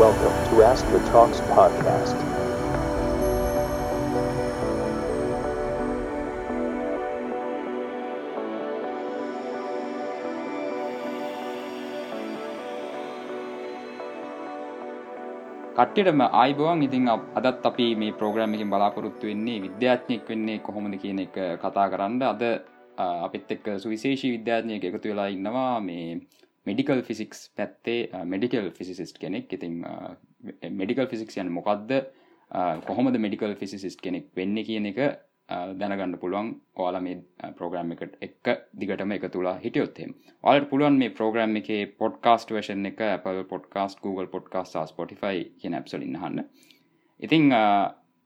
Welcome to Ask the Talks podcast. කට්ටියටම ආයිබෝවන් ඉතින් අදත් අපි මේ ප්‍රෝග්‍රම් එකින් බලාපොරොත්තු වෙන්නේ විද්‍යාත්ඥයෙක් වෙන්නේ කොහොමද කියන එක කතා කරන්න අද අපිත් එක්ක සුවිශේෂී විද්‍යාත්ඥයක එකතු වෙලා ඉන්නවා මේ මෙඩිකල් ෆිසික්ස් පැත්තේ uh, මෙඩිකල් ෆිසිසිස්ට් කෙනෙක්. ඉතින් මෙඩිකල් ෆිසික්ස් යන මොකක්ද කොහොමද මෙඩිකල් ෆිසිසිස්ට් කෙනෙක් වෙන්න කියන එක uh, දැනගන්න පුළුවන්. ඔයාල මේ uh, ප්‍රෝග්‍රම් එකට එක් දිගටම එක තුලා හිටියොත්තේ ඔලට පුළුවන් මේ ප්‍රෝග්‍රම් එක පොඩ්කාස්ට වශන එක Apple podcast Google podcast Spotify කියන ඇප්සලින් හන්න ඉතිං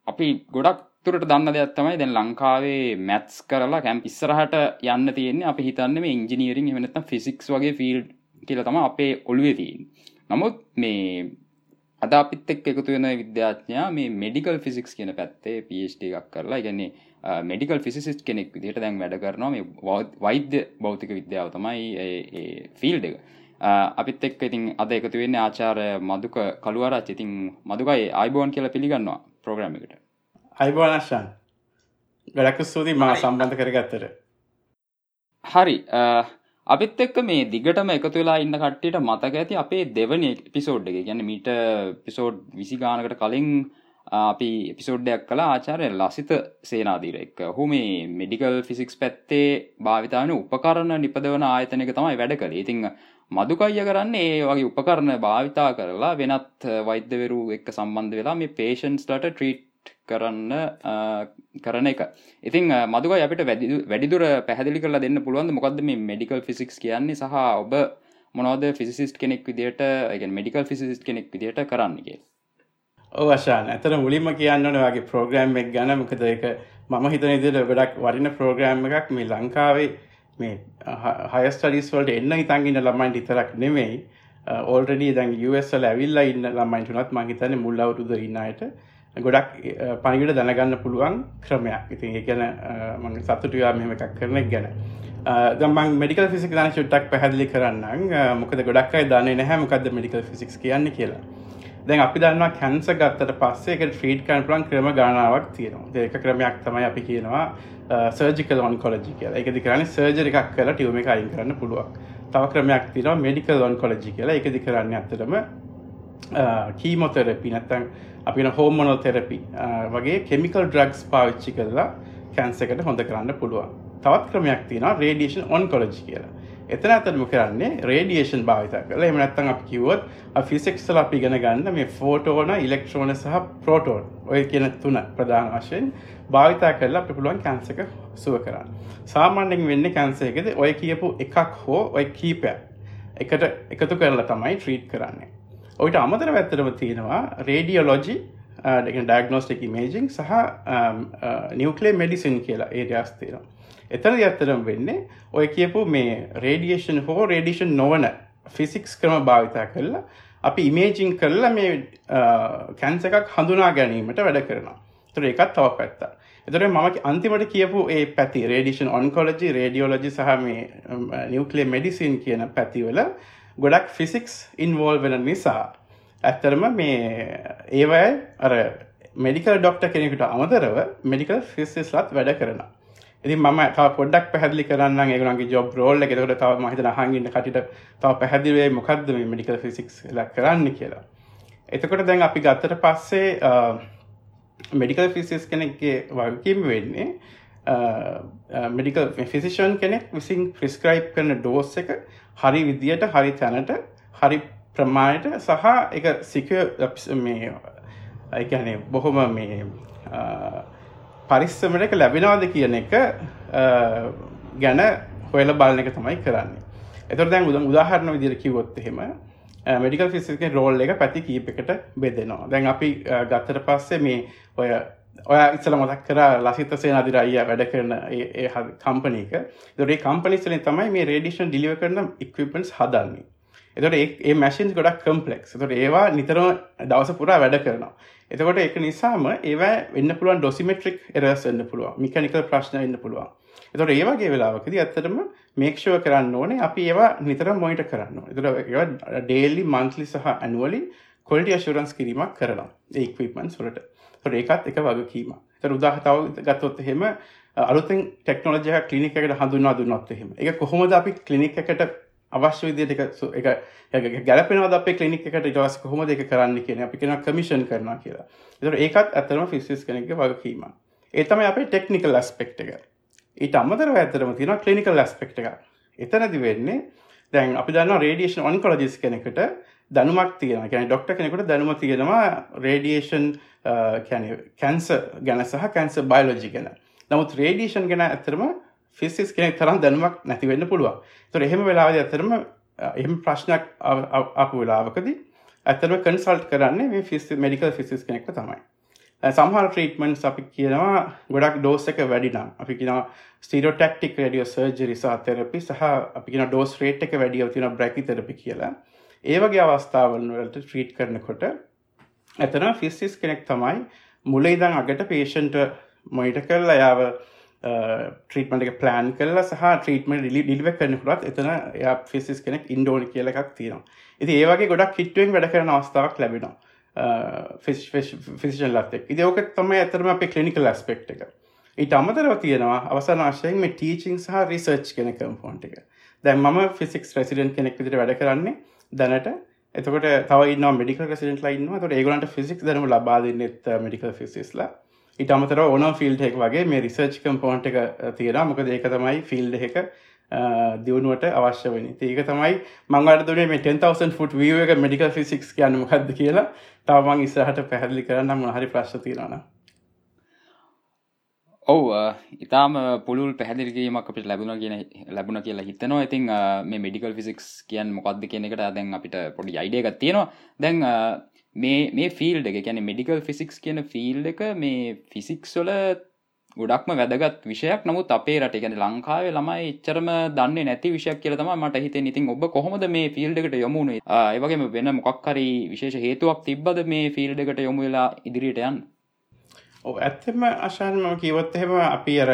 අපි ගොඩක් තුරට දන්න දෙයක් තමයි දැන් ලංකාවේ මැත්ස් කරලා කැම් ඉස්සරහට යන්න තියෙන්නේ. අපි හිතන්න මේ ඉංජිනීරින් එමනත්ම ෆිසික්ස් වගේ ෆිල් කියල තම අපේ ඔළුවේ තිීන් නමුත් මේ අද අපිත් එක් එකතු වෙන විද්‍යාඥයා මේ මෙඩිකල් ෆිසික්ස් කියන පැත්තේ පට එකක් කරලා ගැන්නේ මෙඩිකල් ෆිසිස්ට කෙනෙක් විදිට දැන් වැඩ කරනවා මේ වෛද්‍ය භෞතික විද්‍යාව තමයි ෆිල්ඩ එක. අපිත් එක් ඉතින් අද එකතු වෙන්න ආචාරය මදුක කළුවරා ඉතින් මදුකයි අයිබෝන් කියලා පිළිගන්නවා ප්‍රෝග්‍රම එකට. අයිබෝනශන් ගඩක් ස්තුති මා සම්බන්ධ කරගත්තර හරි අපිත් එක්ක මේ දිගටම එකතු වෙලා ඉන්න කට්ටියට මතක ඇති අපේ දෙවනි පිසෝඩ් එක. ගැන මීට පිසෝඩ් විසි ගානකට කලින් අපි එපිසෝඩ්ඩයක් කළ ආචාරය ලසිත සේනාදීර එක් හු මේ මෙඩිකල් ෆිසික්ස් පැත්තේ භාවිතාවන උපකරණ නිපදවන ආයතනක තමයි වැඩ කළේ. ඉතිං මදුකයිය කරන්න ඒ වගේ උපකරණ භාවිතා කරලා වෙනත් වෛද්‍යවරු එක්ක සම්බන්ධ වෙලා මේ පේෂන්ස්ලට ට්‍රීට් කරන්න කරන එක. ඉතින් මදුක අපිට වැඩිදුර පැහදිලි කරලා දෙන්න පුළුවන් මොකක්ද මේ මෙඩිකල් ෆිසික්ස් කියන්නේ? සහ ඔබ මොනවද ෆිසිස්ට කෙනෙක් විදිට මෙඩිකල් ෆිසිස්ට කෙනෙක් විදිට කරන්නගේ ඕවශාන් ඇතර මුලින්ම කියන්නන වගේ ප්‍රෝග්‍රෑම් එක් ගැන. මොකද එක මම හිතන ඉදිට ගොඩක් වරින ප්‍රෝග්‍රෑම් එකක්. මේ ලංකාවේ මේ හයස්ටඩිස් වලට එන්න හිතන්ගන්න ළමයින්ට ඉතරක් නෙමෙයි. ඕල්ටඩ දැන් USL ඇවිල්ල ඉන්න ළමයින්ටුනත් මහිතන මුල් අවුරුද ඉන්නයට ගොඩක් පනිගට දැනගන්න පුළුවන් ක්‍රමයක් ඉතින් ඒ ගැන මං සතුටයා මෙම එකක් කරන ගැන දමන් මෙඩිකල් ෆිසික් දන චුට්ටක් පැහැදිලි කරන්න මොකද ගොඩක් අයි දන්න නැහැ මොකක්ද මෙඩිකල් ෆිසික්ස් කියන්න කියලා දැන් අපි දන්නවා කැන්ස ගත්තට පස්සේ එක ට්‍රීට් කරන්න පුළුවන් ක්‍රම ගණනාවක් තියෙනවා. ඒක ක්‍රමයක් තමයි අපි කියනවා සර්ජිකල් ඔන්කොලොජි කියලා. ඒකද කරන්නේ සර්ජරි එකක් කරලා ටියුමර් එක අයින් කරන්න පුළුවන්. තව ක්‍රමයක් තියෙනවා මෙඩිකල් ඔන්කොලොජි කියලා. ඒකද කරන්නේ ඇත්තටම කීමොතෙරපි නැත්නම් අපි කියන හෝමෝනල් තෙරපි වගේ කෙමිකල් ඩ්‍රග්ස් පාවිච්චි කරලා කැන්සර් එකට හොඳ කරන්න පුළුවන්. තවත් ක්‍රමයක් තියෙනවා රේඩියේෂන් ඔන්කොලොජි කියලා. එතන අතරම කරන්නේ රේඩියේෂන් භාවිත කරලා එහෙම නැත්නම් අපි කිව්වොත් ෆිසික්ස් වල අපි ඉගෙන ගන්න මේ ෆෝටෝන ඉලෙක්ට්‍රෝන සහ ප්‍රෝටෝන් ඔය කියන තුන ප්‍රධාන වශයෙන් භාවිතා කරලා අපිට පුළුවන් කැන්සර් එක සුව කරන්න. සාමාන්‍යයෙන් වෙන්නේ කැන්සර් එකේදී ඔය කියපු එකක් හෝ ඔය කීපයක් එකට එකතු කරලා තමයි ට්‍රීට් කරන්නේ. ඔයිට අමතරව ඇත්තටම තියෙනවා රේඩියෝලොජි ඩයිග්නෝස්ටික් ඉමේජිං සහ නිවක්ලේ මෙඩිසින් කියලා ඒරියාස් තියෙනවා. එතන ඇත්තරම් වෙන්නේ ඔය කියපු මේ රේඩියේෂන් හෝ රේඩිෂන් නොවන ෆිසික්ස් ක්‍රම භාවිතා කරලා අපි ඉමේජිං කරලා මේ කැන්ස එකක් හඳුනා ගැනීමට වැඩ කරනවා තුර එකත් තව පැත්තා එතර මම අන්තිමට කියපු ඒ පැති රේඩිෂන් ඔන්කොලජි රේඩියෝලජි සහ මේ නිවක්ලේ මෙඩිසින් කියන පැතිවල ගොඩක් ෆිසික්ස් ඉන්වෝල් වෙන නිසා ඇත්තරම මේ ඒවයි අර මෙඩිකල් ඩොක්ට කෙනෙකුට අමතරව මෙඩිකල් ෆිසිස්ලත් වැඩ කරනවා. ඉතින් මම තව පොඩ්ඩක් පැහැදිලි කරන්න ඒගොල්ලන්ගේ ජොබ් රෝල් එක. එතකොට තව මම හිතන අහන් ඉන්න කටියට තව පැහැදිලි වෙයි මොකද්ද මේ මෙඩිකල් ෆිසික්ස් එක කරන්න කියලා. එතකොට දැන් අපි ගත්තට පස්සේ මෙඩිකල් ෆිසික්ස් කෙනෙක්ගේ වගකීම වෙන්නේ Uh, uh, මෙඩිකල් ෆිසිෂන් කෙනෙක් විසින් ප්‍රිස්ක්‍රයිබ් කරන ඩෝස් එක හරි විදියට හරි තැනට හරි ප්‍රමාණයට සහ එක සික මේ ඒකනේ බොහොම මේ uh, පරිස්සමට එක ලැබෙනවාද කියන එක ගැන හොයල බලන එක තමයි කරන්නේ. එතර දැන් උදම් උදාහරණ විදිර කිවොත් එහෙම මඩිකල් ෆිසික රෝල් එක පැති කීප එකට බෙදෙනවා. දැන් අපි ගත්තට පස්සේ මේ ඔය ඔය ඉස්සල මතක් කර ලසිත සේ අදිර අයිය වැඩ කරන කම්පනීක දොරේ කම්පනිස්ලින් තමයි මේ රේඩිෂන් ඩිලිව කරන ඉක්විපන්ස් හදන්නේ. එතට ඒ මැසින්ස් ගොඩක් කම්පලෙක්ස් තොට ඒවා නිතරම දවස පුරා වැඩ කරනවා. එතකොට එක නිසාම ඒවා වෙන්න පුළුවන් ඩොසිමෙට්‍රික් එරස් එන්න පුළුවන්. මිකනිකල් ප්‍රශ්න එන්න පුළුවන්. එතොට ඒවාගේ වෙලාවකද ඇත්තටම මේක්ෂව කරන්න ඕනේ අපි ඒවා නිතර මොයිට කරන්න එතට ඒවා ඩේලි මන්ස්ලි සහ ඇනුවලි කොල්ටි අශුරන්ස් කිරීමක් කරනවා. ඒක්වීමන් සොලට තොර ඒකත් එක වගකීම තර උදාහතාව ගත්තොත් එහෙම අලුතෙන් ටෙක්නෝජය කලිනික එකට හඳුන්වා දුන්නොත් එහෙම. එක කොහොමද අපි කලිනික් එකට අවශ්‍ය විදියට එක ගැලපෙනවද අපේ කලිනික් එකට? ඉටවස් කොහොම දෙක කරන්න කියන අපි කෙන කමිෂන් කරනවා කියලා. එතට ඒකත් ඇතරම ෆිසිස් කෙනෙක් වගකීම ඒතම අපේ ටෙක්නිකල් ඇස්පෙක්් එක. ඊට අමතරව ඇතරම තියෙන කලිනිකල් ඇස්පෙක්් එක එතනදි වෙන්නේ දැන් අපි දන්න රේඩියේෂන් ඔන්කොලජිස් කෙනෙකට දැනුමක් තියෙන ගැන ඩොක්ට කෙනෙකුට දැනුම තියෙනවා රේඩියේෂන් කැන්ස ගැන සහ කැන්ස බයිලෝජි ගැන. නමුත් රේඩියේෂන් ගැන ඇතරම ෆිසිස් කෙනෙක් තරම් දැනුමක් නැතිවෙන්න පුළුවන්. තොර එහෙම වෙලාවද ඇතරම එහෙම ප්‍රශ්නයක් අප වෙලාවකදී ඇතරම කන්සල්ට් කරන්නේ මේ ෆිස් මෙඩිකල් ෆිසිස් කෙනෙක්ට තමයි. සහර ට්‍රීටමන්ස් අපි කියනවා ගොඩක් දෝස එක වැඩිනම් අපි කියෙන ස්ටිරෝටක්ටික් රඩියෝ සර්ජරි සාතරපි සහ අපි කියෙන ඩෝස් රේට් එක වැඩියව තින බ්‍රැකි තරපි කියලා. ඒවගේ අවස්ථාවල් වලට ට්‍රීට් කරනකොට ඇතන ෆිස්සිස් කෙනෙක් තමයි මුල ඉදං අගට පේෂන්ට මොයිට කරලා යාව ට්‍රීටමට එක ප්ලෑන් කල්ල සහ ට්‍රීටම ඩිලි ඩිල්ව කරනකුරත් එතන ය ෆිසිස් කෙනෙක් ඉන්ඩෝනි කියල එකක් තියෙනවා. ඉති ඒවගේ ගොඩක් කිට්ටුවෙන් වැඩ කරන අවස්ථාවක් ලැබෙනවා. ෆිසිෂන් ලත්තෙක් ඉදෝක තම ඇතරම අපේ කලිනිකල් ස්පෙක්් එක. ඊට අමතරව තියෙනවා අවසන් ආශයෙන් මේ ටීචිං සහ රිසර්ච් කෙන කම්පෝන්් එක. දැන් මම ෆිසික්ස් රෙසිඩන්් කෙනෙක් විදිට වැඩ කරන්නේ. දැනට. එතකට තව මෙඩික රෙසිඩට ලයින්නවා තොට ඒගලන්ට ෆිසික් දනම ලබාදන්නෙත් මඩිකල් ෆිසිස්ලා ඉට අමතර ඕන ෆිල්් එකක් වගේ මේ රිසර්ච් කම්පෝන්ට් එක uh, තියෙන මොකද ඒක තමයි ෆිල්් එක uh, දියුණුවට අවශ්‍ය වනි ඒක තමයි මංගට දුනේ මේ 10,000 ෆුට් විය එක මඩිකල් ෆිසික්ස් කියන්න මොකක්ද කියලා. තවමං ඉස්සරහට පැහැදිලි කරන්න මොහරි ප්‍රශ්න තියෙනන ඔව් ඉතාම පුළුල් පැහැදිලිගීමක් අපිට ලැබුණ කියන ලැබුණ කියලා හිතනවා. ඉතින් මේ මෙඩිකල් ෆිසික්ස් කියන් මොකක්ද කියන එකට දැන් අපිට පොඩි අයිඩයගත් තියෙනවා. දැන් මේ මේ ෆිල්ඩ එක ගැන මෙඩිකල් ෆිසික්ස් කියන ෆිල්් එක මේ ෆිසික්ස්වල ගොඩක්ම වැදගත් විෂයක්. නමුත් අපේ රට ගැන ලංකාවේ ළමයි එච්චරම දන්න නැති විෂයක් කියලතම මට හිත ඉතින් ඔබ කොහොමද මේ ෆිල්ඩ එකට යොමුණේ ඒවගේම වෙන මොක්හරි විශේෂ හේතුවක් තිබ්බද මේ ෆිල්ඩ එකට යොමු වෙලා ඉදිරියට යන් ඇත්තම අශාන්ම කිවොත් එහෙම අපි අර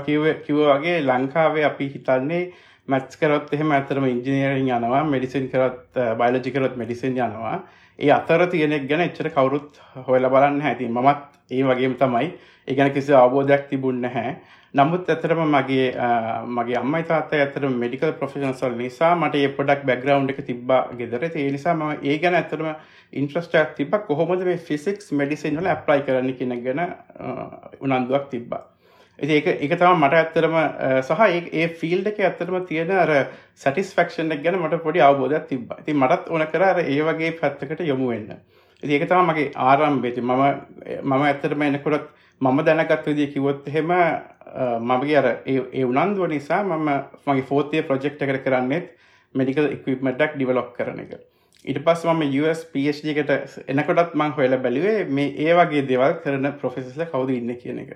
කිව කිව වගේ ලංකාවේ අපි හිතන්නේ මැත්ස් කරොත් එහෙම ඇතරම ඉංජිනීරින් යනවා මෙඩිසින් කරත් බයිලජිකරොත් මෙඩිසින් යනවා. ඒ අතර තියෙනෙක් ගැන එච්චර කවුරුත් හොයල බලන්න ඇති මමත් ඒ වගේම තමයි. ඒගැන කිසි අවබෝධයක් තිබුන්න හැ නමුත් ඇතරම මගේ මගේ අම්මයි තාත ඇතර මෙඩිකල් ප්‍රොෆෙෂන්සල් නිසා මට ඒ පොඩක් බැග්‍රවන්් එක තිබ්බා ගෙදර. ඒ නිසා ම ඒ ගැන ඇතරම ඉන්ට්‍රස්ටක් තිබ කොහොමද මේ ෆිසික්ස් මෙඩිසින් වල ඇප්ලයි කරන්න කෙන ගැන උනන්දුවක් තිබ්බා. ඒක එක තම මට ඇත්තරම සහ ඒ ෆිල්ඩ එක ඇත්තරම තියෙන අර සටිස්ෆක්ෂන් ගැන මට පොඩි අවබෝධයක් තිබ ති මටත් ඕන කර ඒ වගේ පැත්තකට යොමු වෙන්න. ඒක තම මගේ ආරම්භේති මම මම ඇත්තරම එනකොටත් මම දැනගත් විදිිය කිවොත් එහෙම මමගේ අර ඒ උනන්දුව නිසා මම මගේ ෆෝතය ප්‍රජෙක්් එකට කරන්නෙත් මෙඩිකල් ඉක්විපමටක් ඩිවලොක් කරන එක. ඉට පස් මම US පHDකට එනකොටත් මං හොයල බැලිවේ මේ ඒ වගේ දෙවල් කරන ප්‍රොෆෙසල කවුද ඉන්න කියන එක.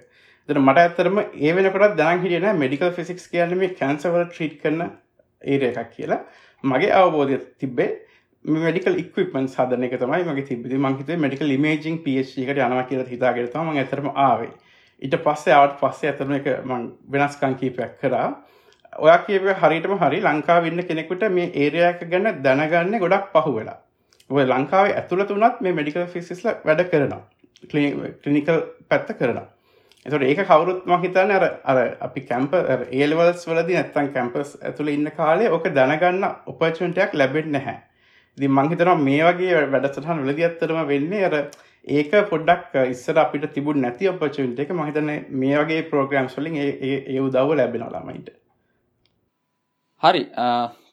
තර මට ඇතරම ඒ වෙනකොට දැන් හිටියන මෙඩිකල් ෆිසික්ස් කියන්න මේ කැන්සවල ට්‍රීට් කරන ඒර එකක් කියලා. මගේ අවබෝධය තිබ්බේ මෙඩිකල් ඉක්විපන් සාධන එක තමයි මගේ තිබදි මංහිත මෙඩිකල් ඉමේජිං පකට යනවා කියලා හිතාගෙනතම ම ඇතරම ආවේ. ඊට පස්සේ අවට පස්සේ ඇතරම එක මං වෙනස්කං කීපයක් කරා. ඔයා කියව හරිටම හරි ලංකා වෙන්න කෙනෙකුට මේ ඒරයක් ගැන දැනගන්න ගොඩක් පහු වෙලා. ඔය ලංකාවේ ඇතුළත වනත් මේ මෙඩිකල් ෆිසිස්ල වැඩ කරනවා. කලිනිකල් පැත්ත කරනවා. එතට ඒක කවරුත් මහිතන්න අර අර අපි කැම්ප ඒල්වල්ස් වලදි නැත්තන් කැම්පස් ඇතුළ ඉන්න කාලේ ඕක දැනගන්න උපචුන්ටයක් ලැබෙන් නැහැ. දි මංහිතනවා මේ වගේ වැඩසටහන් වලදි අත්තරම වෙන්නේ අර ඒක පොඩ්ඩක් ඉස්සර අපිට තිබුණ නැති ඔපචුන්ට එක. මහිතන මේ වගේ ප්‍රෝග්‍රම්ස් වලින් ඒ උදව්ව ලැබෙනලාමයිට හරි.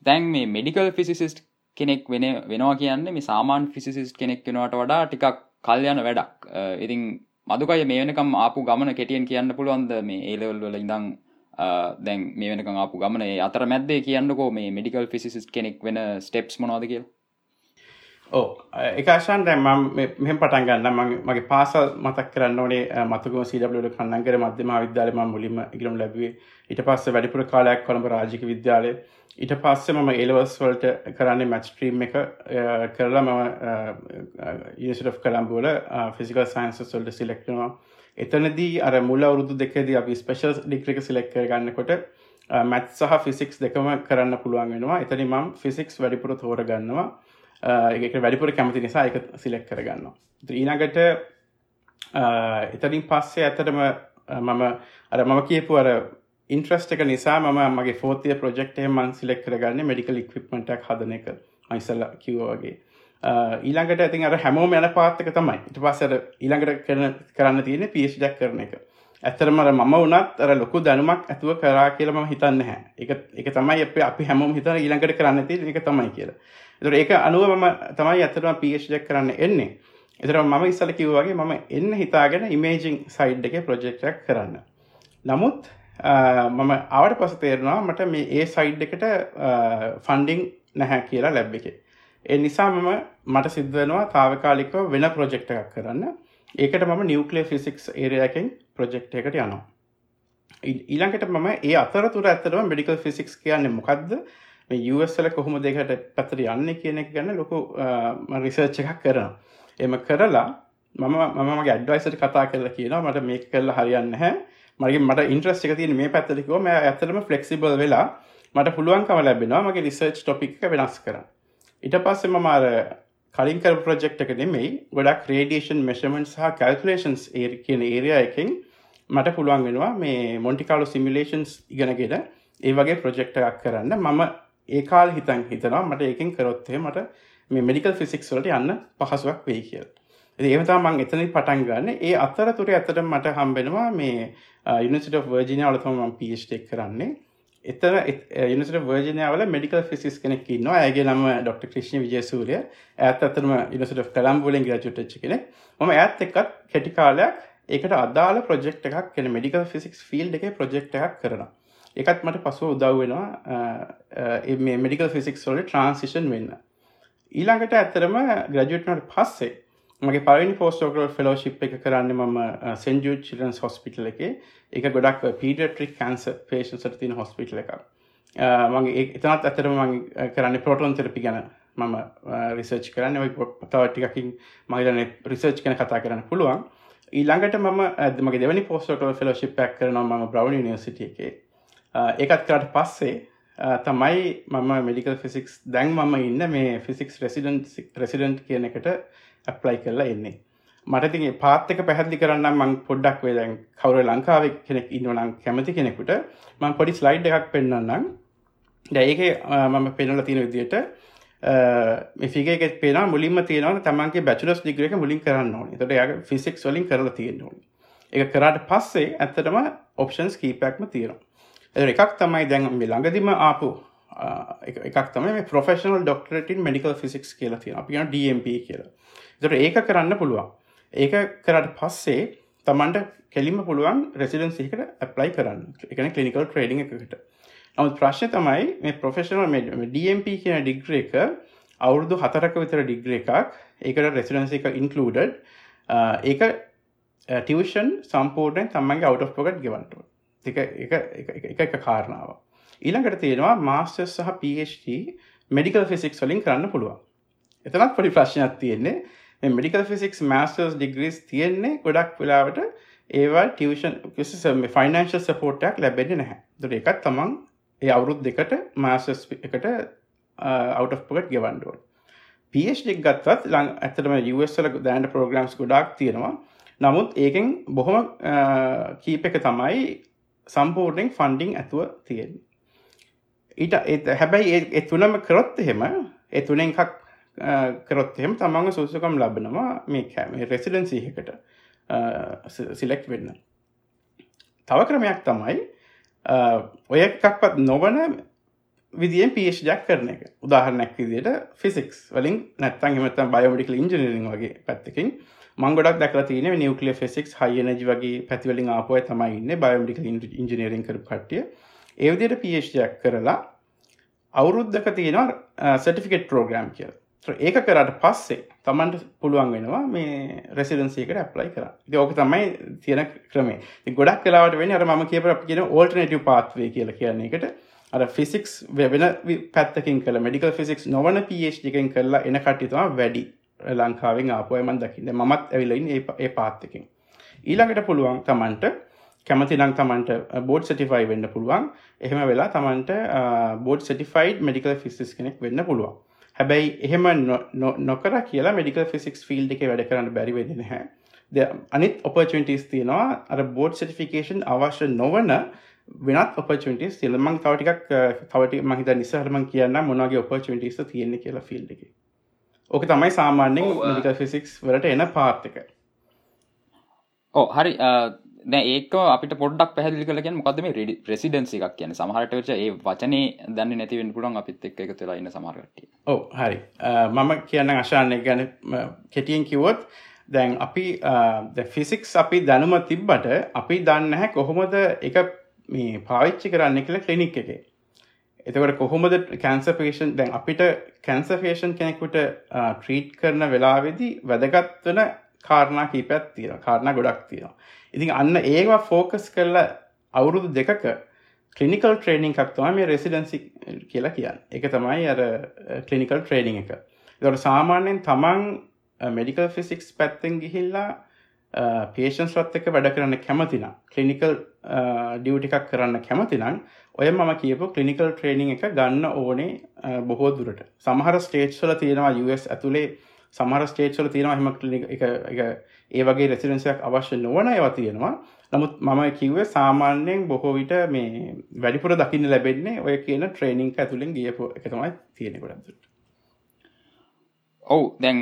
දැන් මේ මෙඩිකල් ෆිසිසිස්ට් කෙනෙක් වෙන වෙනවා කියන්නේ මේ සාමාන් ෆිසිසිස්ට් කෙනෙක් වෙනවාට වඩා ටිකක් කල්යන වැඩක්. ඉතින් මදුකය මේ වෙනකම් ආපු ගමන කෙටියෙන් කියන්න පුළුවන්ද මේ ඒලවල් වල ඉඳං දැන් මේ වෙනකම් ආපු ගමන අතර මැද්දේ කියන්නකෝ මේ මෙඩිකල් ෆිසිස් කෙනෙක් වෙන ස්ටෙප්ස් මොනවාද කියලා? ඕ Oh, එකශන් දැ ම මෙම පටන් ගන්න මගේ පාසල් මතක් කරන්න ඕනේ මතකම සීඩල කන්නන්ගර මධ්‍යම විද්‍යාලම මුලින්ම ඉගරම් ලැබේ ඉට පස්ස වැඩිපුර කාලයක් කොළඹ රාජික විද්‍යාලය ඊට පස්සේ මම එලවස් වලට කරන්නේ මැච්ට්‍රීම් එක කරලා මම ඉනිසිට කළම්බුවල ෆිසිකල් සයින්සස් වල්ට සිලෙක්ටනවා එතනදී අර මුල අවුරුදු දෙකදී අපි ස්පේෂල් ඩික්්‍රික සිලෙක් ගන්නකොට මැත් සහ ෆිසික්ස් දෙකම කරන්න පුළුවන් වෙනවා. එතනි මම් ෆිසික්ස් වැඩිපුර තෝර ගන්නවා එක වැඩිපුර කැමති නිසා එක සිලෙක් කරගන්න ඊනගට එතරින් පස්සේ ඇතටම මම අර මම කියපු අර ඉන්ට්‍රස්ට එක නිසා ම මගේ ෆෝතිය ප්‍රජෙක්ටේ මන් සිලෙක් කරගන්න මෙඩිකල් ඉක්විප්මටක් හදන එක. මයිසල්ල කිව්වගේ ඊළඟට ඇතින් අර හැමෝම යන පාත්තක තමයි. ඉට පස්සර ඊළඟට කරන කරන්න තියෙන පිස් ඩක් කරන එක. ඇත්තරමර මම වනත් අර ලොකු දැනුමක් ඇතුව කරා කියලම හිතන්න හැ එක එක තමයි අප අපි හැමෝම හිතන ඊළඟට කරන්න ති එක තමයි කියලා. එතුර ඒක අනුව මම තමයි ඇතරම පිස්ඩක් කරන්න එන්නේ. එතර මම ඉස්සල කිව්වාගේ මම එන්න හිතාගෙන ඉමේජිං සයිඩ් එක ප්‍රොජෙක්ටක් කරන්න. නමුත් මම ආවට පස තේරවා මට මේ ඒ සයිඩ් එකට ෆන්ඩිං නැහැ කියලා ලැබ් එක. ඒ නිසා මම මට සිද්ධනවා තාවකාලිකව වෙන ප්‍රොජෙක්ට එකක් කරන්න. ඒකට මම නිවකලේ ෆිසික්ස් ඒරයකින් ප්‍රොජෙක්් එකට යනවා. ඊළඟට මම ඒ අතරතුර ඇතරම මෙඩිකල් ෆිසික්ස් කියන්න මොකක්ද මේ යුවස්සල කොහොම දෙකට පැතර යන්න කියන එක ගැන්න ලොකු රිසර්ච් එකක් කරනවා. එම කරලා මම මමගේ ඇඩ්වයිසට කතා කරලා කියනවා. මට මේ කරල හරියන්න හැ මගේ මට ඉන්ට්‍රස් එක තින මේ පැත්තලිකෝ ම ඇතරම ෆලෙක්සිබල් වෙලා මට පුළුවන්කම ලැබෙනවා මගේ රිසර්ච් ටොපික් වෙනස් කර ඉට පස්සෙම මාර කලින් කර ප්‍රජෙක්් එක නෙමෙයි ගොඩක් රේඩියේෂන් මෙෂමෙන්ට් සහ කල්කුලේෂන්ස් ඒ කියන ඒරය එකින් මට පුළුවන් වෙනවා මේ මොන්ටිකාලු සිමිලේෂන්ස් ඉගෙනගෙන ඒ වගේ ප්‍රජෙක්ට එකක් කරන්න. මම ඒකාල් හිතන් හිතනවා මට ඒකින් කරොත්හේ මට මේ මෙඩිකල් ෆිසික්ස් වලට යන්න පහසුවක් වෙයි කියල. ඒමතා මං එතනි පටන් ගන්න. ඒ අත්තර තුර ඇතට මට හම්බෙනවා මේ යුනිසිට වර්ජිනය අලතම ම පිස්ටෙක් කරන්නේ. එතර යුනිට වර්ජනයාවල මෙඩිකල් ෆිසිස් කෙනෙක් න්නවා ඇගේ නම ඩොක්ට ක්‍රෂණ විජයසූරිය ඇත් අතරම ඉනිසිට කළම්බුලෙන් ග්‍රජුටච්ච කෙනෙ ම ඇත් එකත් කෙටිකාලයක් ඒකට අදාල ප්‍රජෙක්් එකක් කෙන මෙඩිකල් ෆිසික්ස් ෆිල්් එක ප්‍රජෙක්් එකක් කරනවා. එකත් මට පසුව උදව් වෙනවා. මේ මෙඩිකල් ෆිසික්ස් වල ට්‍රන්සිෂන් වෙන්න. ඊළඟට ඇත්තරම ග්‍රජුට්නට පස්සේ මගේ පරිනි පෝස්ටෝකල් ෆෙලෝශිප් එක කරන්න මම සෙන්ජූ චිලන්ස් හොස්පිටල එක. එක ගොඩක් පීඩට්‍රික් කන්ස පේෂන් සට තින හොස්පිටල එක මගේ එතනත් ඇතරම මගේ කරන්න පොටොන් තෙරපි ගැන මම රිසර්ච් කරන්න. තවටිකින් මගේන රිසර්ච් කන කතා කරන්න පුළුවන්. ඊළඟට ම මගේ දෙවනි පෝස්ටෝකල් ෆෙලෝශිප් පැක් කරන ම බ්‍රව් නිසිටිය එකේ. ඒකත් කරට පස්සේ තමයි මම මෙඩිකල් ෆිසික්ස් දැන් මම ඉන්න මේ ෆිසික්ස් රෙසිඩන්ට් රෙසිඩන්ට් කියන එකට ඇප්ලයි කරලා එන්නේ. මට තිගේ පාත්තක පැහදිලි කරන්න මං පොඩ්ඩක් වේ දැන් කවර ලංකාව කෙනෙක් ඉන්නවනම් කැමති කෙනෙකුට මං පොඩි ස්ලයිඩ් එකක් පෙන්න්නම් දැඒක මම පෙනල තියෙන විදියට මේෆිගේ පේන මුලින්ම තියෙනව තමන්ගේ බැචලස් ඩිග්‍රක මුලින් කරන්න ඕන. තොට ය ෆිසික්ස් වලින් කරලා තියෙන ඕන. එක කරාට පස්සේ ඇත්තටම ඔප්ෂන්ස් කීපැක්ම තියෙනවා. එකක් තමයි දැන් මේ ළඟදිම ආපු එකක් තමයි ප්‍රෆෙෂනල් ඩොක්ටරටින් මෙඩිකල් ෆිසික්ස් කියලා තියෙන අපි කියන DMP කියලා. ඒතර ඒක කරන්න පුළුවන්. ඒක කරාට පස්සේ තමන්ට කෙලින්ම පුළුවන් රෙසිඩන්සි එකට ඇප්ලයි කරන්න. ඒ කියන්නේ ක්ලිනිකල් ට්‍රේනින් එකකට. නමුත් ප්‍රශ්නේ තමයි මේ ප්‍රොෆෙෂනල් DMP කියන ඩිග්‍රී එක අවුරුදු 4ක විතර ඩිග්‍රී එකක්. ඒකට රෙසිඩන්සි එක ඉන්ක්ලූඩඩ්. ඒක ටියෂන් සම්පූර්ණයෙන් තමන්ගේ අවුට් ඔෆ් පොකට් ගෙවන්න ඕනේ. එක එක කාරණාව. ඊළඟට තියෙනවා මාස්ටර් සහ PhD මෙඩිකල් ෆිසික්ස් වලින් කරන්න පුළුවන්. එතනත් පොඩි ප්‍රශ්නයක් තියෙන්නේ මේ මෙඩිකල් ෆිසික්ස් මාස්ටර්ස් ඩිග්‍රීස් තියෙන්නේ ගොඩක් වෙලාවට ඒවා ටියෂන් ෆයිනන්ශල් සපෝට්ටයක් ලැබෙන්නේ නැහැ. දුර එකත් තමන් ඒ අවුරුද් දෙකට මාස්ටර්ස් එකට අවට්පකට ගෙවන්ඩුවන්. PhD ගත්තත් ලං ඇතටම USල දෑන්ඩ ප්‍රෝග්‍රම්ස් ගොඩක් තියෙනවා නමුත් ඒකෙන් බොහොම කීප එක තමයි සම්පූර්ණයෙන් ෆන්ඩිං ඇතුව තියෙන. ඊට හැබැයි ඒ තුනම කරොත් එහෙම ඒ තුනෙන් එකක් කරොත් එහෙම තමන්ග සුසකම් ලබනවා මේ කෑම රෙසිඩන්සිහකට සිලෙක්් වෙන්න. තව ක්‍රමයක් තමයි ඔය එකක්වත් නොවන විදිියෙන් පිේෂ්ජක් කරන එක උදාහරනැක් විදියට ෆිසික්ස් වලින් නැත්තන් හමත බයෝමටිකල් ඉංජිනිරිං වගේ පැත්තකින් මංගොඩක් දැකල තියන නිවකලිය ෆෙසික්ස් හයනජ වගේ පැතිවලින් ආපුය තමයින්න බයෝමිටික ඉංජිනීරින් කර කට්ටිය. ඒවිදියට පිේෂ්යක් කරලා අවුරුද්ධක තියෙනවා සටිෆිකෙට් ප්‍රෝග්‍රම් කියල. ඒක කරට පස්සේ තමන්ට පුළුවන් වෙනවා මේ රෙසිඩන්සේකට ඇප්ලයි කර ඕක තමයි තියෙන ක්‍රමේ ගොඩක් කලාවට වෙන අර ම කියප කියන ඕල්ටනටව පාත්වේ කියල කියන්නේ එකට අර ෆිසික්ස් වෙන පැත්තකින් කල මෙඩිකල් ෆිසික්ස් නොවන පේෂ්ිකෙන් කරලා එන කට්ටිතුවා වැඩි. ලංකාවෙන් ආපුයමන් දකින්න. මත් ඇවිලයින් ඒ පාත්තකින්. ඊළඟට පුළුවන් තමන්ට කැමති නං තමන්ට බෝඩ් සටිෆයි වෙන්න පුළුවන්. එහෙම වෙලා තමන්ට බෝඩ් සටිෆයිඩ් මෙඩිකල් ෆිසිස් කෙනෙක් වෙන්න පුළුවන්. හැබැයි එහෙම නොකර කියලා මෙඩිකල් ෆිසික්ස් ෆිල්ඩ් එක වැඩ කරන්න බැරිවෙදෙන හැ අනිත් ඔපචටිස් තියෙනවා. අර බෝඩ් සටිෆිකේෂන් අවශ්‍ය නොවන වෙනත් ඔපචටිස් තිලමං තවටිකක් තවට මහිත නිසාහරමන් කියන්න මොනගේ ඔපචටිස් තියෙන්නේ කියලා ෆිල්ඩ් එක. ඕක තමයි සාමාන්‍යෙන් මෙඩිකල් ෆිසික්ස් වලට එන පාත්තක ඕ හරි. ඒක අපිට පොඩ්ඩක් පැහදිලි කලගෙන මොකද මේ රෙඩි ප්‍රසිඩන්සි එකක් කියන සමහට වෙච ඒ වචනේ දන්න නැතිවෙන් පුළන් අපිත් එක් එක තුලා ඉන්න සමහරට ඕ හරි. මම කියන්න අශානය ගැන කෙටියෙන් කිවොත් දැන් අපි ෆිසික්ස් අපි දැනුම තිබ්බට අපි දන්න හැ කොහොමද එක මේ පාවිච්චි කරන්න කියල කලිනික් එක එතකට කොහොමද කැන්සපේෂන් දැන් අපිට කැන්සෆේෂන් කෙනෙකුට ට්‍රීට් කරන වෙලාවෙදි වැදගත් වන කාරණා කීපයක් තියෙන කාරණ ගොඩක් තියෙනවා. ඉතින් අන්න ඒවා ෆෝකස් කරලා අවුරුදු දෙකක කලිනිකල් ට්‍රේනිින් එකක්තුවා මේ රෙසිඩන්සි කියලා කියන්න. එක තමයි අර කලිනිකල් ට්‍රේනිින් එක. දොට සාමාන්‍යයෙන් තමන් මෙඩිකල් ෆිසික්ස් පැත්තෙන් ගිහිල්ලා පේෂන්ස් රත් එක වැඩ කරන්න කැමතින කලිනිකල් ඩියවටි එකක් කරන්න කැමතිනම් ඔය මම කියපු කලිනිකල් ට්‍රේනිින් එක ගන්න ඕනේ බොහෝ දුරට. සමහර ස්ටේට්ස්වල තියෙනවා US ඇතුළේ සමහර ස්ටේට්වල තියෙනවා හෙම කලිනික එක ඒ වගේ රෙසිඩන්සයක් අවශ්‍ය නොවන ඒවා තියෙනවා. නමුත් මම කිව්වේ සාමාන්‍යයෙන් බොහෝ විට මේ වැඩිපුර දකින්න ලැබෙන්නේ ඔය කියන ට්‍රේනිං ඇතුළින් ගියපු එක තමයි තියෙන ගොඩක්දුට ඔවු දැන්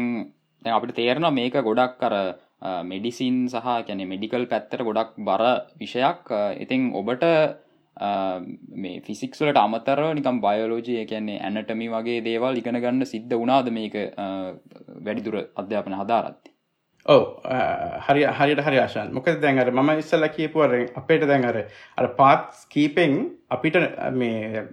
දැන් අපිට තේරෙනවා මේක ගොඩක් කර මෙඩිසින් සහ කැනෙ මෙඩිකල් පැත්තට ගොඩක් බර විෂයක්. ඉතිං ඔබට මේ ෆිසික්ස්වලට අමතරව නිකම් බයෝලෝජය කියන්නේ ඇනටමි වගේ දේවල් ඉගෙන ගන්න සිද්ධ වනාද මේක වැඩිදුර අධ්‍යාපන හදාරත්ති ඔව. හරි හරියට හරි ආශන්. මොක දැන්ර ම ඉස්සල්ල කියපුවර අපේට දැන්ර අර පාත් කීපෙන් අපිට මේ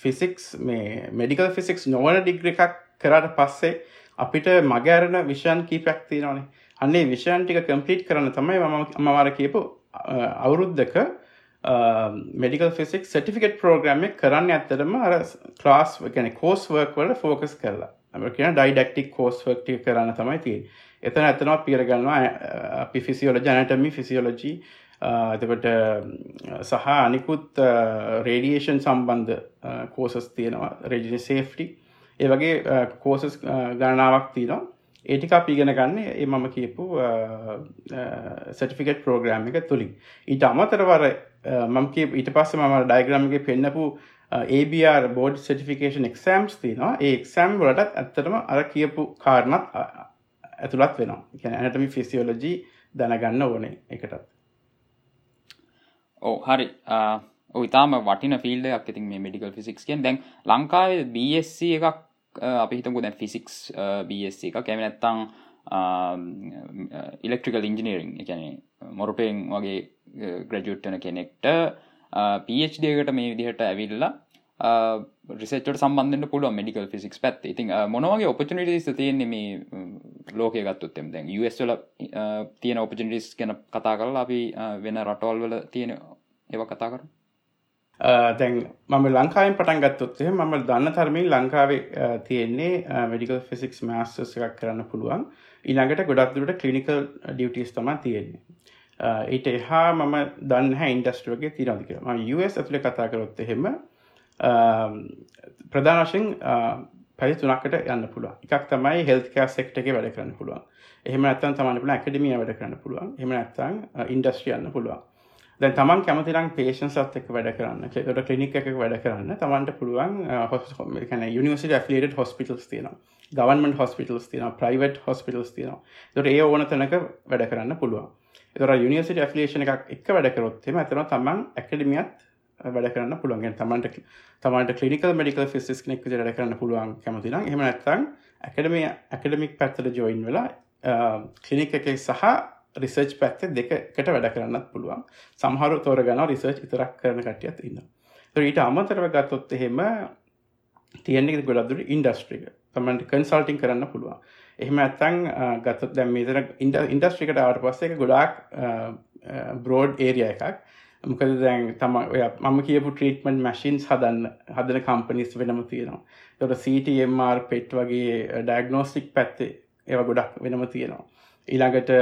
ෆිසික්ස් මේ මෙඩිකල් ෆිසික්ස් නොවන ඩිග්‍ර එකක් කරට පස්සේ අපිට මගෑරණ විෂයන් කීපයක් තියෙනවානේ. අන්නේ විෂයන් ටික කම්පලිට් කරන තමයි ම අමවාර කියපු අවුරුද්ධක මෙඩිකල් ෆිසික් සටිෆිකට් ප්‍රෝග්‍රම කරන්න ඇත්තරම අර ක්ලාස් ගැන කෝස් වර්ක් වල ෆෝකස් කරලා. අම කියන ඩයිඩක්ටික් කෝස් වර්ක්ටි කරන්න තමයි තිය එතන ඇතනවා පිරගන්නවා අපි ෆිසිියෝල ජනටමි ෆිසිියෝලජී එතකට සහ අනිකුත් රේඩියේෂන් සම්බන්ධ කෝසස් තියෙනවා රෙජි සේෆ්ටි ඒ වගේ කෝසස් ගණනාවක් තියෙනවා. ඒටික පිගෙන ගන්න ඒ මම කියපු සටිෆිකට් ප්‍රෝග්‍රෑම් එක තුළින් ඊට අමතරවර මම ඊට පස්ස මම ඩයිග්‍රම්ගේ පෙන්න්නපු ABR බෝඩ් සටිෆිකේෂන් එක්සෑම්ස් තිනවා ඒ එක්සෑම් වලටත් ඇත්තටම අර කියපු කාරණත් ඇතුළත් වෙනවා. කියන ඇනටමි ෆිසිියෝලජී දැනගන්න ඕනේ එකටත් ඕ හරි. ඉතාම වටින ෆිල්ඩයක් ඉතින් මේ මෙඩිකල් ෆිසික්ස් කියෙන් දැන් ලංකාවේ BSC එකක් අපි හිතමු දැන් ෆිසික්ස් BSC එක කැම නැත්තං ඉලෙක්ට්‍රිකල් ඉංජිනීරිං එකැන මොරපයෙන් වගේ ග්‍රජුට්ටන කෙනෙක්ට පHDකට මේ විදිහට ඇවිල්ලා රිසච්ට සම්බන්ධ පුළුව මෙඩිකල් ෆිසික්ස් පැත් ඉතින් මොනවගේ ඔපචනිටස් තියෙන්නේ මේ ලෝකය ගත්තුත්තෙම දැන් ස්වල තියෙන ඔපචනිටිස් ගැන කතා කරලා අපි වෙන රටවල් වල තියෙන ඒව කතා කර දැන් මම ලංකාවෙන් පටන් ගත්තොත්ේ මම දන්න තරමින් ලංකාවේ තියෙන්නේ මෙඩිකල් ෆිසික්ස් මෑස්ටස් එකක් කරන්න පුළුවන්. ඊළඟට ගොඩක්දුරට කලිනිකල් ඩියටස් තම තියෙන්නේ. ඊට එහා මම දන්න ඉන්ඩස්ට්‍රෝගේ තිරදික ම US ඇතුළ කතා කරොත් එහෙම ප්‍රධානශෙන් පැරි තුනක්කට යන්න පුළුව එකක් තමයි හෙල්කෑ සෙක්ට එක වැඩ කරන්න පුළුවන්. එහම ඇත්තන් තමන්න පුළ ඇකඩමිය වැඩ කරන්න පුළුවන්. එහම ඇත්තන් ඉන්ඩස්ට්‍රියන්න පුළුවන්. දැන් තමන් කැමතිරම් පේෂන් සත් එක් වැඩ කරන්න. ට කලිනික් එක වැඩ කරන්න. තමන්ට පුළුවන් හොස්කන යනිවසිට ඇෆලිට හොස්පිටල්ස් තියන ගවන්මන් හොස්පිටල්ස් තියන ප්‍රයිවට් හොස්පිටල්ස් තියන දොට ඒ ඕන තැනක වැඩ කරන්න පුළුවන්. එතර යනිසිට ඇෆලේෂන එකක් එක වැඩ කරොත්තෙම ඇතන තමන් ඇකඩමියත් වැඩ කරන්න පුළුවන්. තමන්ට තමන්ට කලිනිකල් මෙඩිකල් ෆිසිස් නෙක් වැඩ කරන්න පුළුවන් කැමතින එහම නැත්තං ඇකඩමිය ඇකඩමික් පැත්තල ජොයින් වෙලා කලිනික් එක සහ රිසර්ච් පැත්ත දෙකට වැඩ කරන්නත් පුළුවන්. සමහරු තෝර ගන රිසර්ච් ඉතරක් කරන කටියත් ඉන්න ඊට අමතරව ගත්තොත් එහෙම තියෙන්නේ ගොඩදුර ඉන්ඩස්ට්‍රික තමන්ට කන්සල්ටිං කරන්න පුළුවන්. එහෙම ඇත්තං ගත්තත් දැම් මේතර ඉන්ඩස්ට්‍රිකට ආට පස්සේ ගොඩාක් බ්‍රෝඩ් ඒරිය එකක්. මොකද දැන් තම ඔය මම කියපු ට්‍රීටමෙන්ට් මැසින්ස් හදන්න හදන කම්පනිස් වෙනම තියෙනවා. තොට CTMR පෙට් වගේ ඩයිගනෝස්ටික් පැත්තේ ඒව ගොඩක් වෙනම තියෙනවා. ඊළඟට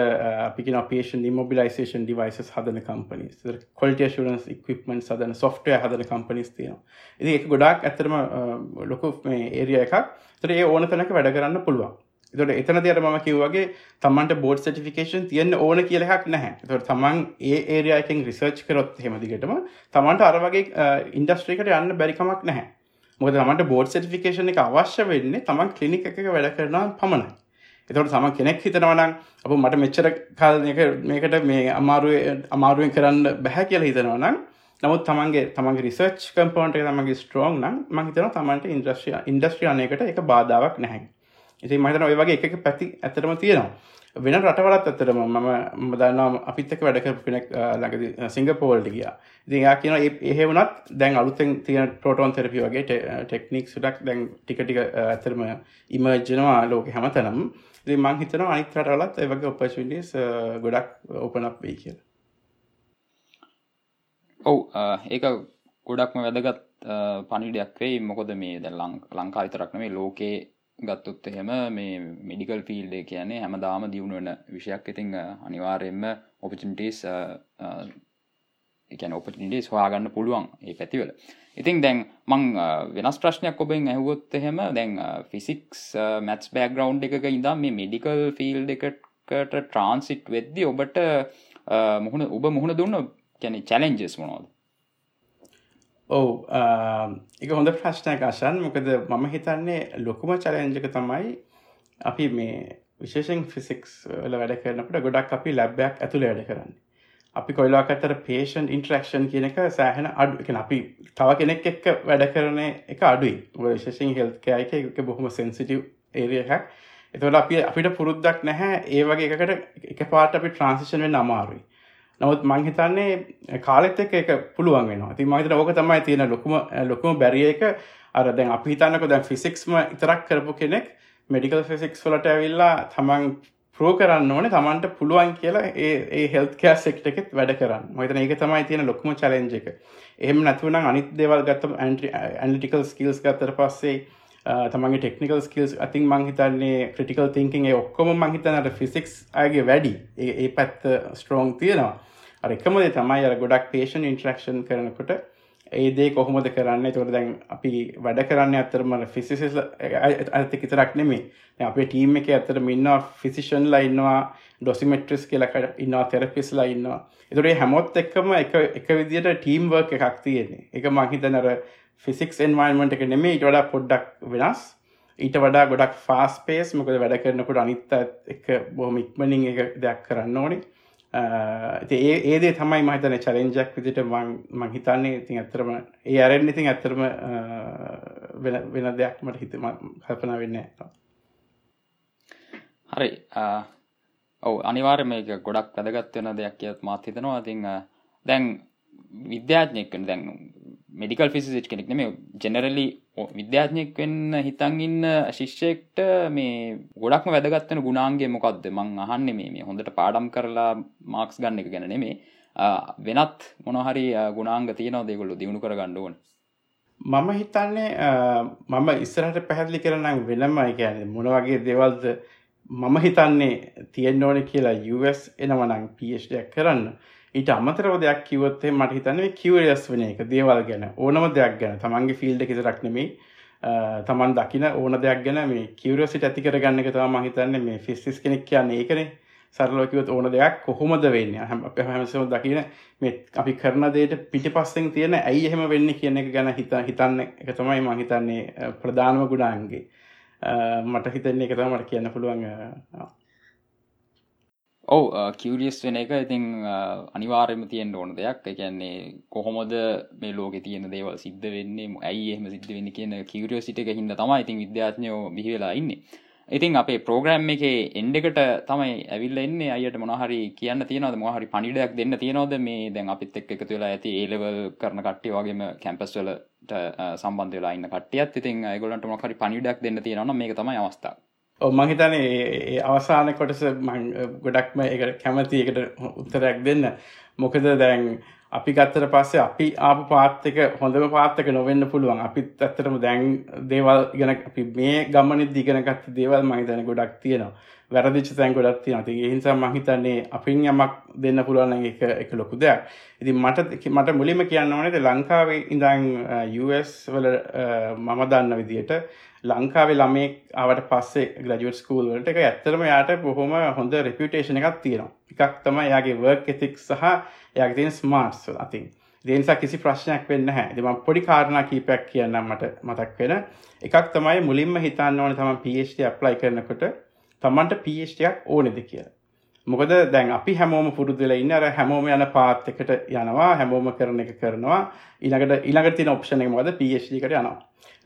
අපිකන පේෂන් ඉමබිලයිසේෂන් ඩිවයිසස් හදන කම්පනිස් කොල්ට ශරන්ස් ඉක්විපමෙන්ට් සදන සොෆ්ටය හදන කම්පනිස් තියෙනවා. ඉති එක ගොඩක් ඇතරම ලොකු ඒරිය එකක්. තර ඒ ඕන තැනක වැඩ කරන්න පුළුවන්. තොට එතන තියට ම කිව්වගේ තමන්ට බෝඩ් සටිෆිකේෂන් තියන්න ඕන කියලෙක් නැහැ. තොට තමන් ඒ ඒරයකින් රිසර්ච් කරොත් හෙමදිගටම තමන්ට අරවගේ ඉන්ඩස්ට්‍රිකට යන්න බැරිකමක් නැහැ. මොද තමන්ට බෝඩ් සටිෆිකේෂන එක අවශ්‍ය වෙන්නේ තමන් කලිනික එක වැඩ කරනවා පමණයි. එතවට සම කෙනෙක් හිතනවනම් අප මට මෙච්චර කල් මේකට මේ අමාරුව අමාරුවෙන් කරන්න බැහැ කියල හිතනවනම් නමුත් තමන්ගේ තමන්ගේ රිසර්ච් කම්පෝන්ට තමන්ගේ ස්ට්‍රෝන් නම් මහිතන තමන්ට ඉන්ද්‍රශ්‍රිය ඉන්ඩස්ට්‍රියනයකට එක බාධාවක් නැහැ. ඉති මහිතන ඔය වගේ එක පැති ඇතරම තියෙනවා. වෙන රටවලත් ඇතරම මම දන්නම් අපිත්තක වැඩක පිනෙක් ලඟද සිංගපෝල්ට ගිය. ඉතියා කියන එහෙ වනත් දැන් අලුතෙන් තියෙන ප්‍රෝටෝන් තෙරපි වගේ ටෙක්නික් සුටක් දැන් ටිකටික ඇතරම ඉමර්ජනවා ලෝක හැමතනම්. මං හිතන අනිත් රටවලත් ඒ වගේ ඔපචිටිස් ගොඩක් ඕපනක් වෙයි කියලා. ඔව් ඒක ගොඩක්ම වැදගත් පනිඩයක් වෙයි. මොකොද මේ ද ලංකා විතරක්න මේ ලෝකයේ ගත්තුත් එහෙම මේ මෙඩිකල් ෆිල්ඩ කියන්නේ හැමදාම දියුණුවන විෂයක්. ඉතිං අනිවාරයෙන්ම ඔපචිටිස් එකන ඔපටිනිටස් හොයාගන්න පුළුවන් ඒ පැතිවල. ඉතින් දැන් මං වෙනස් ප්‍රශ්නයක් ඔබෙන් ඇහුවොත් එහෙම දැන් ෆිසික්ස් මැත්ස් බෑග්‍රවන්් එක ඉදා මේ මෙඩිකල් ෆිල් එකකට ට්‍රන්සිට් වෙද්දි ඔබට මුහුණ ඔබ මුහුණ දුන්න කැනෙ චලෙන්ජස් මොනෝද ඔවු එක හොඳ ප්‍රශ්නයක් අශන් මොකද මම හිතන්නේ ලොකුම චලෙන්ජක තමයි අපි මේ විශේෂෙන් ෆිසික්ස් වල වැඩ කරනකට ගොඩක් අපි ලැබ්බයක් ඇතුළ වැඩ කරන්නේ. අපි කොයිලාක් අතර පේෂන් ඉන්ට්‍රක්ෂන් කියන එක සෑහෙන අඩු එක අපි තව කෙනෙක් එක්ක වැඩ කරන එක අඩුයි. විශේෂෙන් හෙල්කයක එක බොහොම සෙන්සිටව් ඒරිය එකක්. එතවට අපි අපිට පුරුද්දක් නැහැ. ඒ වගේ එකකට එක පාට අපි ට්‍රන්සිෂන් වෙන් අමාරුයි. නමුත් මංහිතන්නේ කාලෙත් එක එක පුළුවන් වෙනවා. ති මහිතට ඕක තමයි තියෙන ලොකුම ලොකුම බැරිය එක. අර දැන් අපි හිතන්නක දැන් ෆිසික්ස්ම ඉතරක් කරපු කෙනෙක් මෙඩිකල් ෆිසික්ස් වලට ඇවිල්ලා තමන් ප්‍රෝ කරන්න ඕන තමන්ට පුළුවන් කියලා ඒ හෙල්කෑ සෙක්ට එකෙත් වැඩ කරන්න. මතන ඒක තමයි තියෙන ලොක්ම චලෙන්ජ එක. එහෙම නැතුවන අනිත් දේවල් ගත්තම ඇන්ටිකල් ස්කිල්ස් ගත්තර පස්සේ Uh, තමන්ගේ ටෙක්නිකල් ස්කිල්ස් අතින් මංහිතන්නේ ක්‍රටිකල් තිංකින් ඔක්කොම මංහිතනට ෆිසික්ස් අයගේ වැඩි. ඒ පැත්ත ස්ට්‍රෝං තියෙනවා. අර එකමදේ තමයි අර ගොඩක් පේෂන් ඉන්ට්‍රක්ෂන් කරනකොට ඒදේ කොහොමද කරන්න? තොට දැන් අපි වැඩ කරන්න අතරම ෆිසිසිස් ඇත කිතරක් නෙමේ අපේ ටීම් එක ඇතර ඉන්න ෆිසිෂන්ලා ඉන්නවා ඩොසිමෙට්‍රිස් කියලකට ඉන්නවා තෙරපිස්ලා ඉන්නවා. එතුරේ හැමොත් එක්කම එක එක විදිට ටීම්වර්ක එකක් තියෙන්නේ. එක මහිතනර ෆිසික්ස් එන්වයින්මට එක නෙමේ ඉට වඩා පොඩ්ඩක් වෙනස්. ඊට වඩා ගොඩක් ෆාස් පේස් මොකද වැඩ කරනකොට අනිත්ත එක බොහොම ඉක්මනින් එක දෙයක් කරන්න ඕනේ. ඒ ඒදේ තමයි මහිතන චලෙන්ජක් විදිට මං හිතන්නේ. ඉතින් ඇත්තරම ඒ අරෙන් ඉතින් ඇත්තරම වෙන දෙයක් මට හිත කල්පන වෙන්න හරි ඔව අනිවාර්ය මේක ගොඩක් වැදගත් වෙන දෙයක් කියත් මාත් හිතනවා. තිං දැන් විද්‍යාඥයක්කන දැන් මෙඩිකල් ෆිසිසිට් කෙනෙක් නෙම ජෙනරලි විද්‍යාඥයෙක් වෙන්න හිතන් ඉන්න ශිෂ්‍යයෙක්ට මේ ගොඩක්ම වැදගත්වන ගුණාන්ගේ මොකක්ද මං අහන්න මේ හොඳට පාඩම් කරලා මාක්ස් ගන්න එක ගැන නෙමේ වෙනත් මොනහරි ගුණාංග තියනව දෙගොල්ලු දියුණු කර ගණ්ඩුවන මම හිතන්නේ මම ඉස්සරහට පැහැදිලි කරනම් වෙනම කියන්නේ. මොන වගේ දෙවල්ද මම හිතන්නේ තියෙන්න්න ඕන කියලා US එනවනං පිෂ්ඩයක් කරන්න. ඊට අමතරව දෙයක් කිවොත්තේ මට හිතන්නේ කිවරියස් වෙන එක දේවල් ගැන ඕනම දෙයක් ගැන. තමන්ගේ ෆිල්ඩ කිතරක් නෙමේ තමන් දකින ඕන දෙයක් ගැන මේ කිවරසිට ඇති කරගන්න එක තම හිතන්නේ මේ ෆිස්සිස් කෙනෙක් කියන්නේ ඒකන. සරලෝකිවත් ඕන දෙයක් කොහොමද වෙන්න? හැම අප හැමසම දකින මේ අපි කරන දේට පිටි පස්සෙන් තියෙන ඇයි එහෙම වෙන්න කියන එක ගැන හිත හිතන්න එක තමයි මං හිතන්නේ ප්‍රධානම ගුඩාන්ගේ මට හිතන්නේ එක තමට කියන්න පුළුවන් ඔව කිවරියස් වෙන එක ඉතින් අනිවාර්යම තියෙන් ඕන දෙයක්. එකන්නේ කොහොමද මේ ලෝක තියන දේවල් සිද්ධ වෙන්නේ? ඇයි එහම සිද්ධ වෙන්න කියන කිවරියසිට එක හිද තමයි ඉතින් විද්‍යාත්නයෝ බිහිවෙලා ඉන්නේ. ඉතින් අපේ ප්‍රෝග්‍රම් එක එන්ඩකට තමයි ඇවිල්ල එන්න. අයට මොනහරි කියන්න තියනද මොහරි පනිඩයක් දෙන්න තියනොද මේ දැන් අපිත් එක් එක තුලා ඇති ඒලවල් කරන කට්ටි වගේම කැම්පස්වලට සම්බන්ධ වෙලා ඉන්න කටියත් ඉතින් ගොලන්ට මොහරි පනිඩක් දෙන්න තියෙනවා මේක තමයි අවස්ථාව මහිතන අවසාන කොටස ගොඩක්ම එක කැමති එකට උත්තරයක් දෙන්න. මොකද දැන් අපි ගත්තර පස්සේ අපි ආප පාත්තක හොඳම පාත්තක නොවෙන්න පුළුවන්. අපිත් ඇත්තරම දැන් දේවල් ඉගෙන අපි මේ ගමන දිගෙනගත්ත දේවල් මහිතන ගොඩක් තියෙනවා. වැරදිච තැන් ගොඩත් තියෙන ති හිසා මහිතන්නේ අපින් යමක් දෙන්න පුළුවන් එක එක ලොකු දෙයක්. ඉති මට මට මුලිම කියන්න ඕනට ලංකාවේ ඉඳං US වල මම දන්න විදියට ලංකාවේ ළමේ අවට පස්සේ ග්‍රජුවට් ස්කූල් වලට එක ඇත්තරම යායට බොහොම හොඳ රෙපියුටේෂන එකක් තියෙනවා. එකක් තම යාගේ වර්ක් එතික් සහ යාගේ තියෙන ස්මාර්ට්ස් අතින්. දේනිසා කිසි ප්‍රශ්නයක් වෙන්න හැ දෙම පොඩි කාරණා කීපයක් කියන්න මට මතක් වෙන. එකක් තමයි මුලින්ම හිතන්න ඕන තම පHD අප්ලයි කරනකොට තමන්ට පHටයක් ඕනෙද කියලා. මොකද දැන් අපි හැමෝම පුරුදුල ඉන්න අර හැමෝම යන පාත් එකට යනවා හැමෝම කරන එක කරනවා ඊළඟට ඊළඟට තියෙන ඔප්ෂන් එක මොකද PhD එකට යනවා.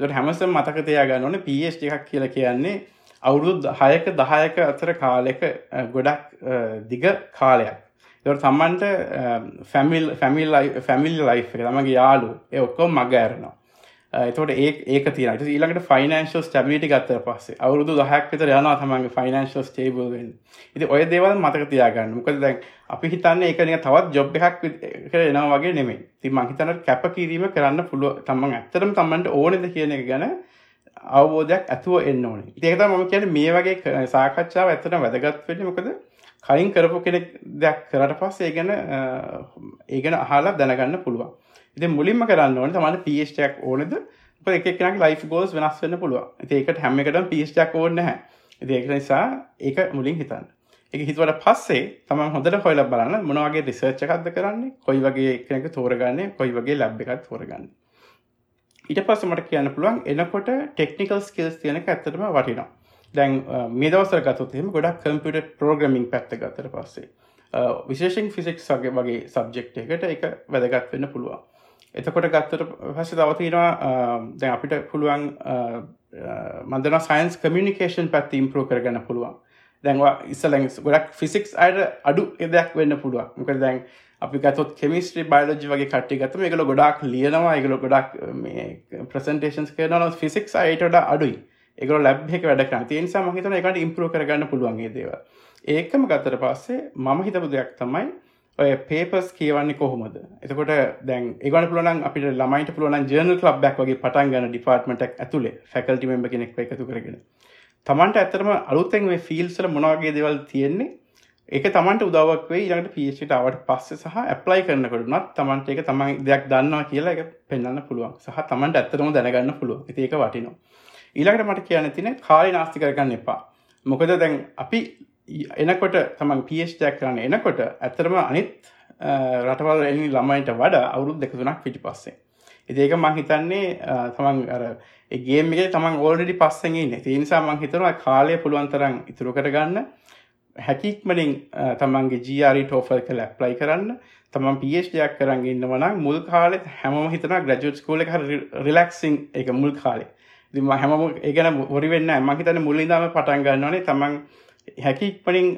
ඒකට හැමසම මතක තියාගන්න ඕනේ PhD එකක් කියලා කියන්නේ අවුරුදු 6ක 10ක අතර කාලයක ගොඩක් දිග කාලයක්. ඒකට තමන්ට ෆැමිල් ෆැමිල් ෆැමිල් ලයිෆ් එක තමගේ යාළුවෝ ඒ ඔක්කොම මග ඇරෙනවා. එතකොට ඒ ඒක තියෙන ට ඊළඟට ෆයිනන්ශල් ස්ටබිට ගත්තර පස්සේ අවුරුදු දහක් විතර යනවා තමන්ගේ ෆයිනන්ශල් ස්ටේබල්ෙන් ඉති ඔය දේවල් මතක තියාගන්න. මොකද දැන් අපි හිතන්න එකනිය තවත් ජොබ් එකක් කර එනවා වගේ නෙමේ ති මහිතනට කැප කිරීම කරන්න පුළුව තමන් ඇත්තරම් තමන්ට ඕනෙද කියන එක ගැන අවබෝධයක් ඇතුව එන්න ඕන. ඒකත මම කියන මේ වගේ සාකච්ඡාව ඇත්තන වැදගත් වෙන්න. මොකද කලින් කරපු කෙනෙක් දෙයක් කරට පස්ස ඒ ගැන ඒගෙන අහලා දැනගන්න පුළුවන්. ඉති මුලින්ම කරන්න ඕන තමට පිස්ටක් ඕනද? එකක් ලයිෆ ගෝස් වෙනස් වන්න පුළුව ඒකට හැම එකට පිස්ටක් ඕන්න හැ ඒක නිසා ඒක මුලින් හිතන්න. එක හිතුවට පස්සේ තම හොඳට හොයල බලන්න මොනවගේ රිසර්ච් එකක්ද කරන්නේ කොයි වගේ කෙනෙක තෝරගන්නේ කොයි වගේ ලැබ් එකත් තෝරගන්න. ඊට පස්ස මට කියන්න පුළුවන් එනකොට ටෙක්නිකල් ස්කිල්ස් තියෙනක ඇත්තටම වටිනවා. දැන් මේ දවසර ගතොත්හෙම ගොඩක් කම්පියට ප්‍රෝග්‍රමිං පැත්ත ගතර පස්සේ විශේෂෙන් ෆිසික්ස් වගේ වගේ සබ්ජෙක්් එකට එක වැදගත් වෙන්න පුළුවන්. එතකොට ගත්තට පස්ස තවතිනවා දැන් අපිට පුළුවන් මන්දන සයින්ස් කමියනිකේෂන් පැත්ති ඉම්පරෝ කරගන්න පුළුවන්. දැන්වා ඉස්සලැ ගොඩක් ෆිසික්ස් අයට අඩු එදයක් වෙන්න පුළුවන්. මොක දැන් අපි ගතොත් කෙමිස්ට්‍රි බයිලජි වගේ කට්ටි ගතම එකල ගොඩක් ලියනවා එකල ගොඩක් ප්‍රසන්ටේන්ස් කරන ෆිසික්ස් අයිටට අඩුයි. එක ලැබ්ෙක වැඩ තියනිසා මහිතන එකට ඉම්පරෝ කරගන්න පුළුවන්ගේ දේව ඒකම ගත්තර පස්සේ මම හිතපු දෙයක් තමයි ඔය පේපස් කියවන්නේ කොහොමද? එතකොට දැන් ඒගන පුලන් අපිට ළමයිට පුළුවන් ජර්නල් ලබ් බැක් වගේ පටන් ගන්න ඩිපාර්ට්මටක් ඇතුලේ ෆැකල්ටි මෙම්බ කෙනෙක් එකතු කරගෙන. තමන්ට ඇතරම අලුත්තෙන් මේ ෆිල්සල මොනවාගේ දෙවල් තියෙන්නේ? ඒක තමන්ට උදවක් වේ ඊට පිට අවට පස්ස සහ ඇප්ලයි කරනකොටනත් තමන්ට එක තමයි දෙයක් දන්නවා කියලා එක පෙන්න්න පුළුවන්. සහ තමන්ට ඇත්තරම දැනගන්න පුළුව ඒක වටිනවා. ඊළඟට මට කියන්න තින කාලි නාස්ති කරගන්න එපා. මොකද දැන් අපි එනකොට තමන් පිස්ටක් කරන්න එනකොට ඇතරම අනිත් රටවල් එනි ළමයිට වඩා අවුරුත් දෙකතුනක් පිටි පස්සේ ඉතිඒක මං හිතන්නේ තමන් අර ඒගේමගේ තමන් ඕල්ඩඩි පස්සෙන්ගේ තිනිසා මං හිතනවා කාලය පුළුවන්තරන් ඉතුරු කරගන්න. හැකික්මලින් තමන්ගේ ජරි ටෝෆල් කළ ඇප්ලයි කරන්න. තමන් පිස්ටයක් කරන්න ඉන්නවනම් මුල් කාලෙත් හැම හිතන ග්‍රජුට් ස්කෝල රිලක්සිං එක මුල් කාලේ. දිම හැම ඒගන ොරිවෙන්න මහිතන මුල්ලිදාම පටන් ගන්නවනේ තමන් හැකික්පනින්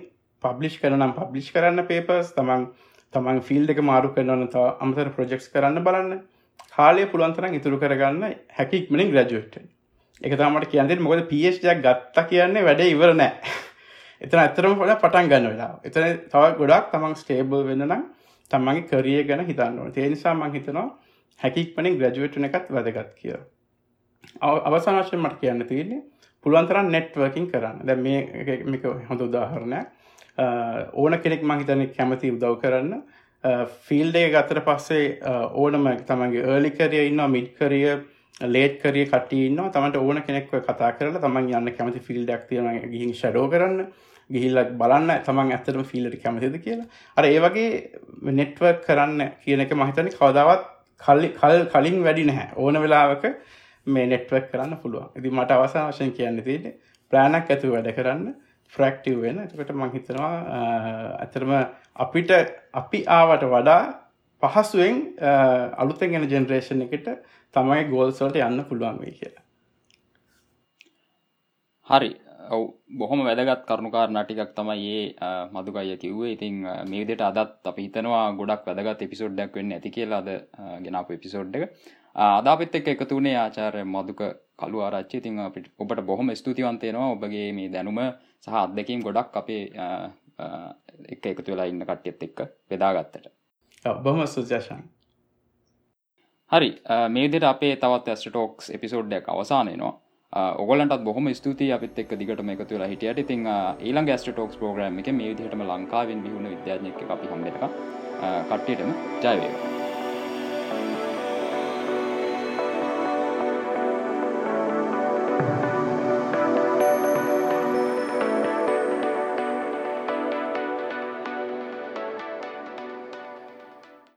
පබ්ලිෂ් කරනම් පබ්ලිෂ් කරන්න පේපර්ස් තමන් තමන් ෆිල් එක මාරු කරන්න ත අමතර ප්‍රජෙක්ස් කරන්න බලන්න. කාලය පුළුවන්තරන් ඉතුරු කරගන්න හැකික්මනින් ග්‍රජුවට් එක තමට කියන්දෙ මොකද පිස්ටයක් ගත්ත කියන්නේ වැඩ ඉවර නෑ. එතන ඇතරම පොඩ පටන් ගන්න වෙලා එතන තව ගොඩක් තමන් ස්ටේබල් වෙන්න නම් තමන්ගේ කරිය ගැන හිතන්න තේනිසා මං හිතනවා හැකික්මනින් ග්‍රජුවට්න එකත් වැදගත් කිය අවසානශය මට කියන්න තියන්නේ පුළුවන්තරන් නෙට්වර්කින් කරන්න. දැ මේක හොඳ උදාහරණයක්. ඕන කෙනෙක් මහිතන කැමති උදව් කරන්න. ෆිල්ඩේ ගතර පස්සේ ඕනම තමන්ගේ ඒලිකරිය ඉන්න මිඩ්කරිය ලේට් කරිය කටන්න තමට ඕන කෙනෙක්ව කතා කරලා තමන් යන්න කැමති ෆිල්ඩක් තියෙන ගිහින් ෂඩෝ කරන්න. ගිහිල්ලක් බලන්න තමන් ඇත්තටම ෆිල්ට කැමතිද කියලා. අර ඒ වගේ නෙට්වර්ක් කරන්න කියන එක මහිතන කවදාවත් කල් කලින් වැඩි නැහැ. ඕන වෙලාවක මේ නෙට්වක් කරන්න පුළුවන්. ඉති මට අවසා වශයෙන් කියන්න තියෙන ප්ලෑනක් ඇතු වැඩ කරන්න ෆ්‍රක්ටව් වෙන එතකට මහිතනවා ඇතරම අපිට අපි ආවට වඩා පහසුවෙන් අලුතෙන් ගෙන ජෙනරේෂන් එකට තමයි ගෝල්සෝට යන්න පුළුවන් වේ කියලා. හරි. ඔව බොහොම වැදගත් කරුණුකාර නටිකක් තමයි ඒ මදුකය කිව්වේ. ඉතින් මේ විදියට අදත් අපි හිතනවා ගොඩක් වැදගත් එපිසෝඩ්ඩක් වෙන්න ඇති කියලා අද ගෙනපු එපිසෝඩ් එක. අදාපිත් එක් එකතු වනේ ආචාරය මදුක කළු ආරච්චි තින් අපිට ඔබට බොහොම ස්තුතිවන්තයනවා ඔබගේ මේ දැනුම සහ අත්දැකීම් ගොඩක් අපේ එක එකතු වෙලා ඉන්න කට්ටියත් එක්ක පෙදාගත්තට බොහම සුජශන් හරි මේදට අපේ තවත් ඇස්ටෝක්ස් එපිසෝඩ්ඩක් අවසානයනවා ඔගලන්ට බොහම ස්තුති අපත් එක් දිගට එකතු වෙලා හිටියට. ඉතින් ඊළඟ ගස්ට ටෝක්ස් ප්‍රෝග්‍රම් එක මේ විදිහටම ලංකාවෙන් විහුණ විද්‍යාඥක අපි හම්බෙක කට්ටියටම ජයවේවා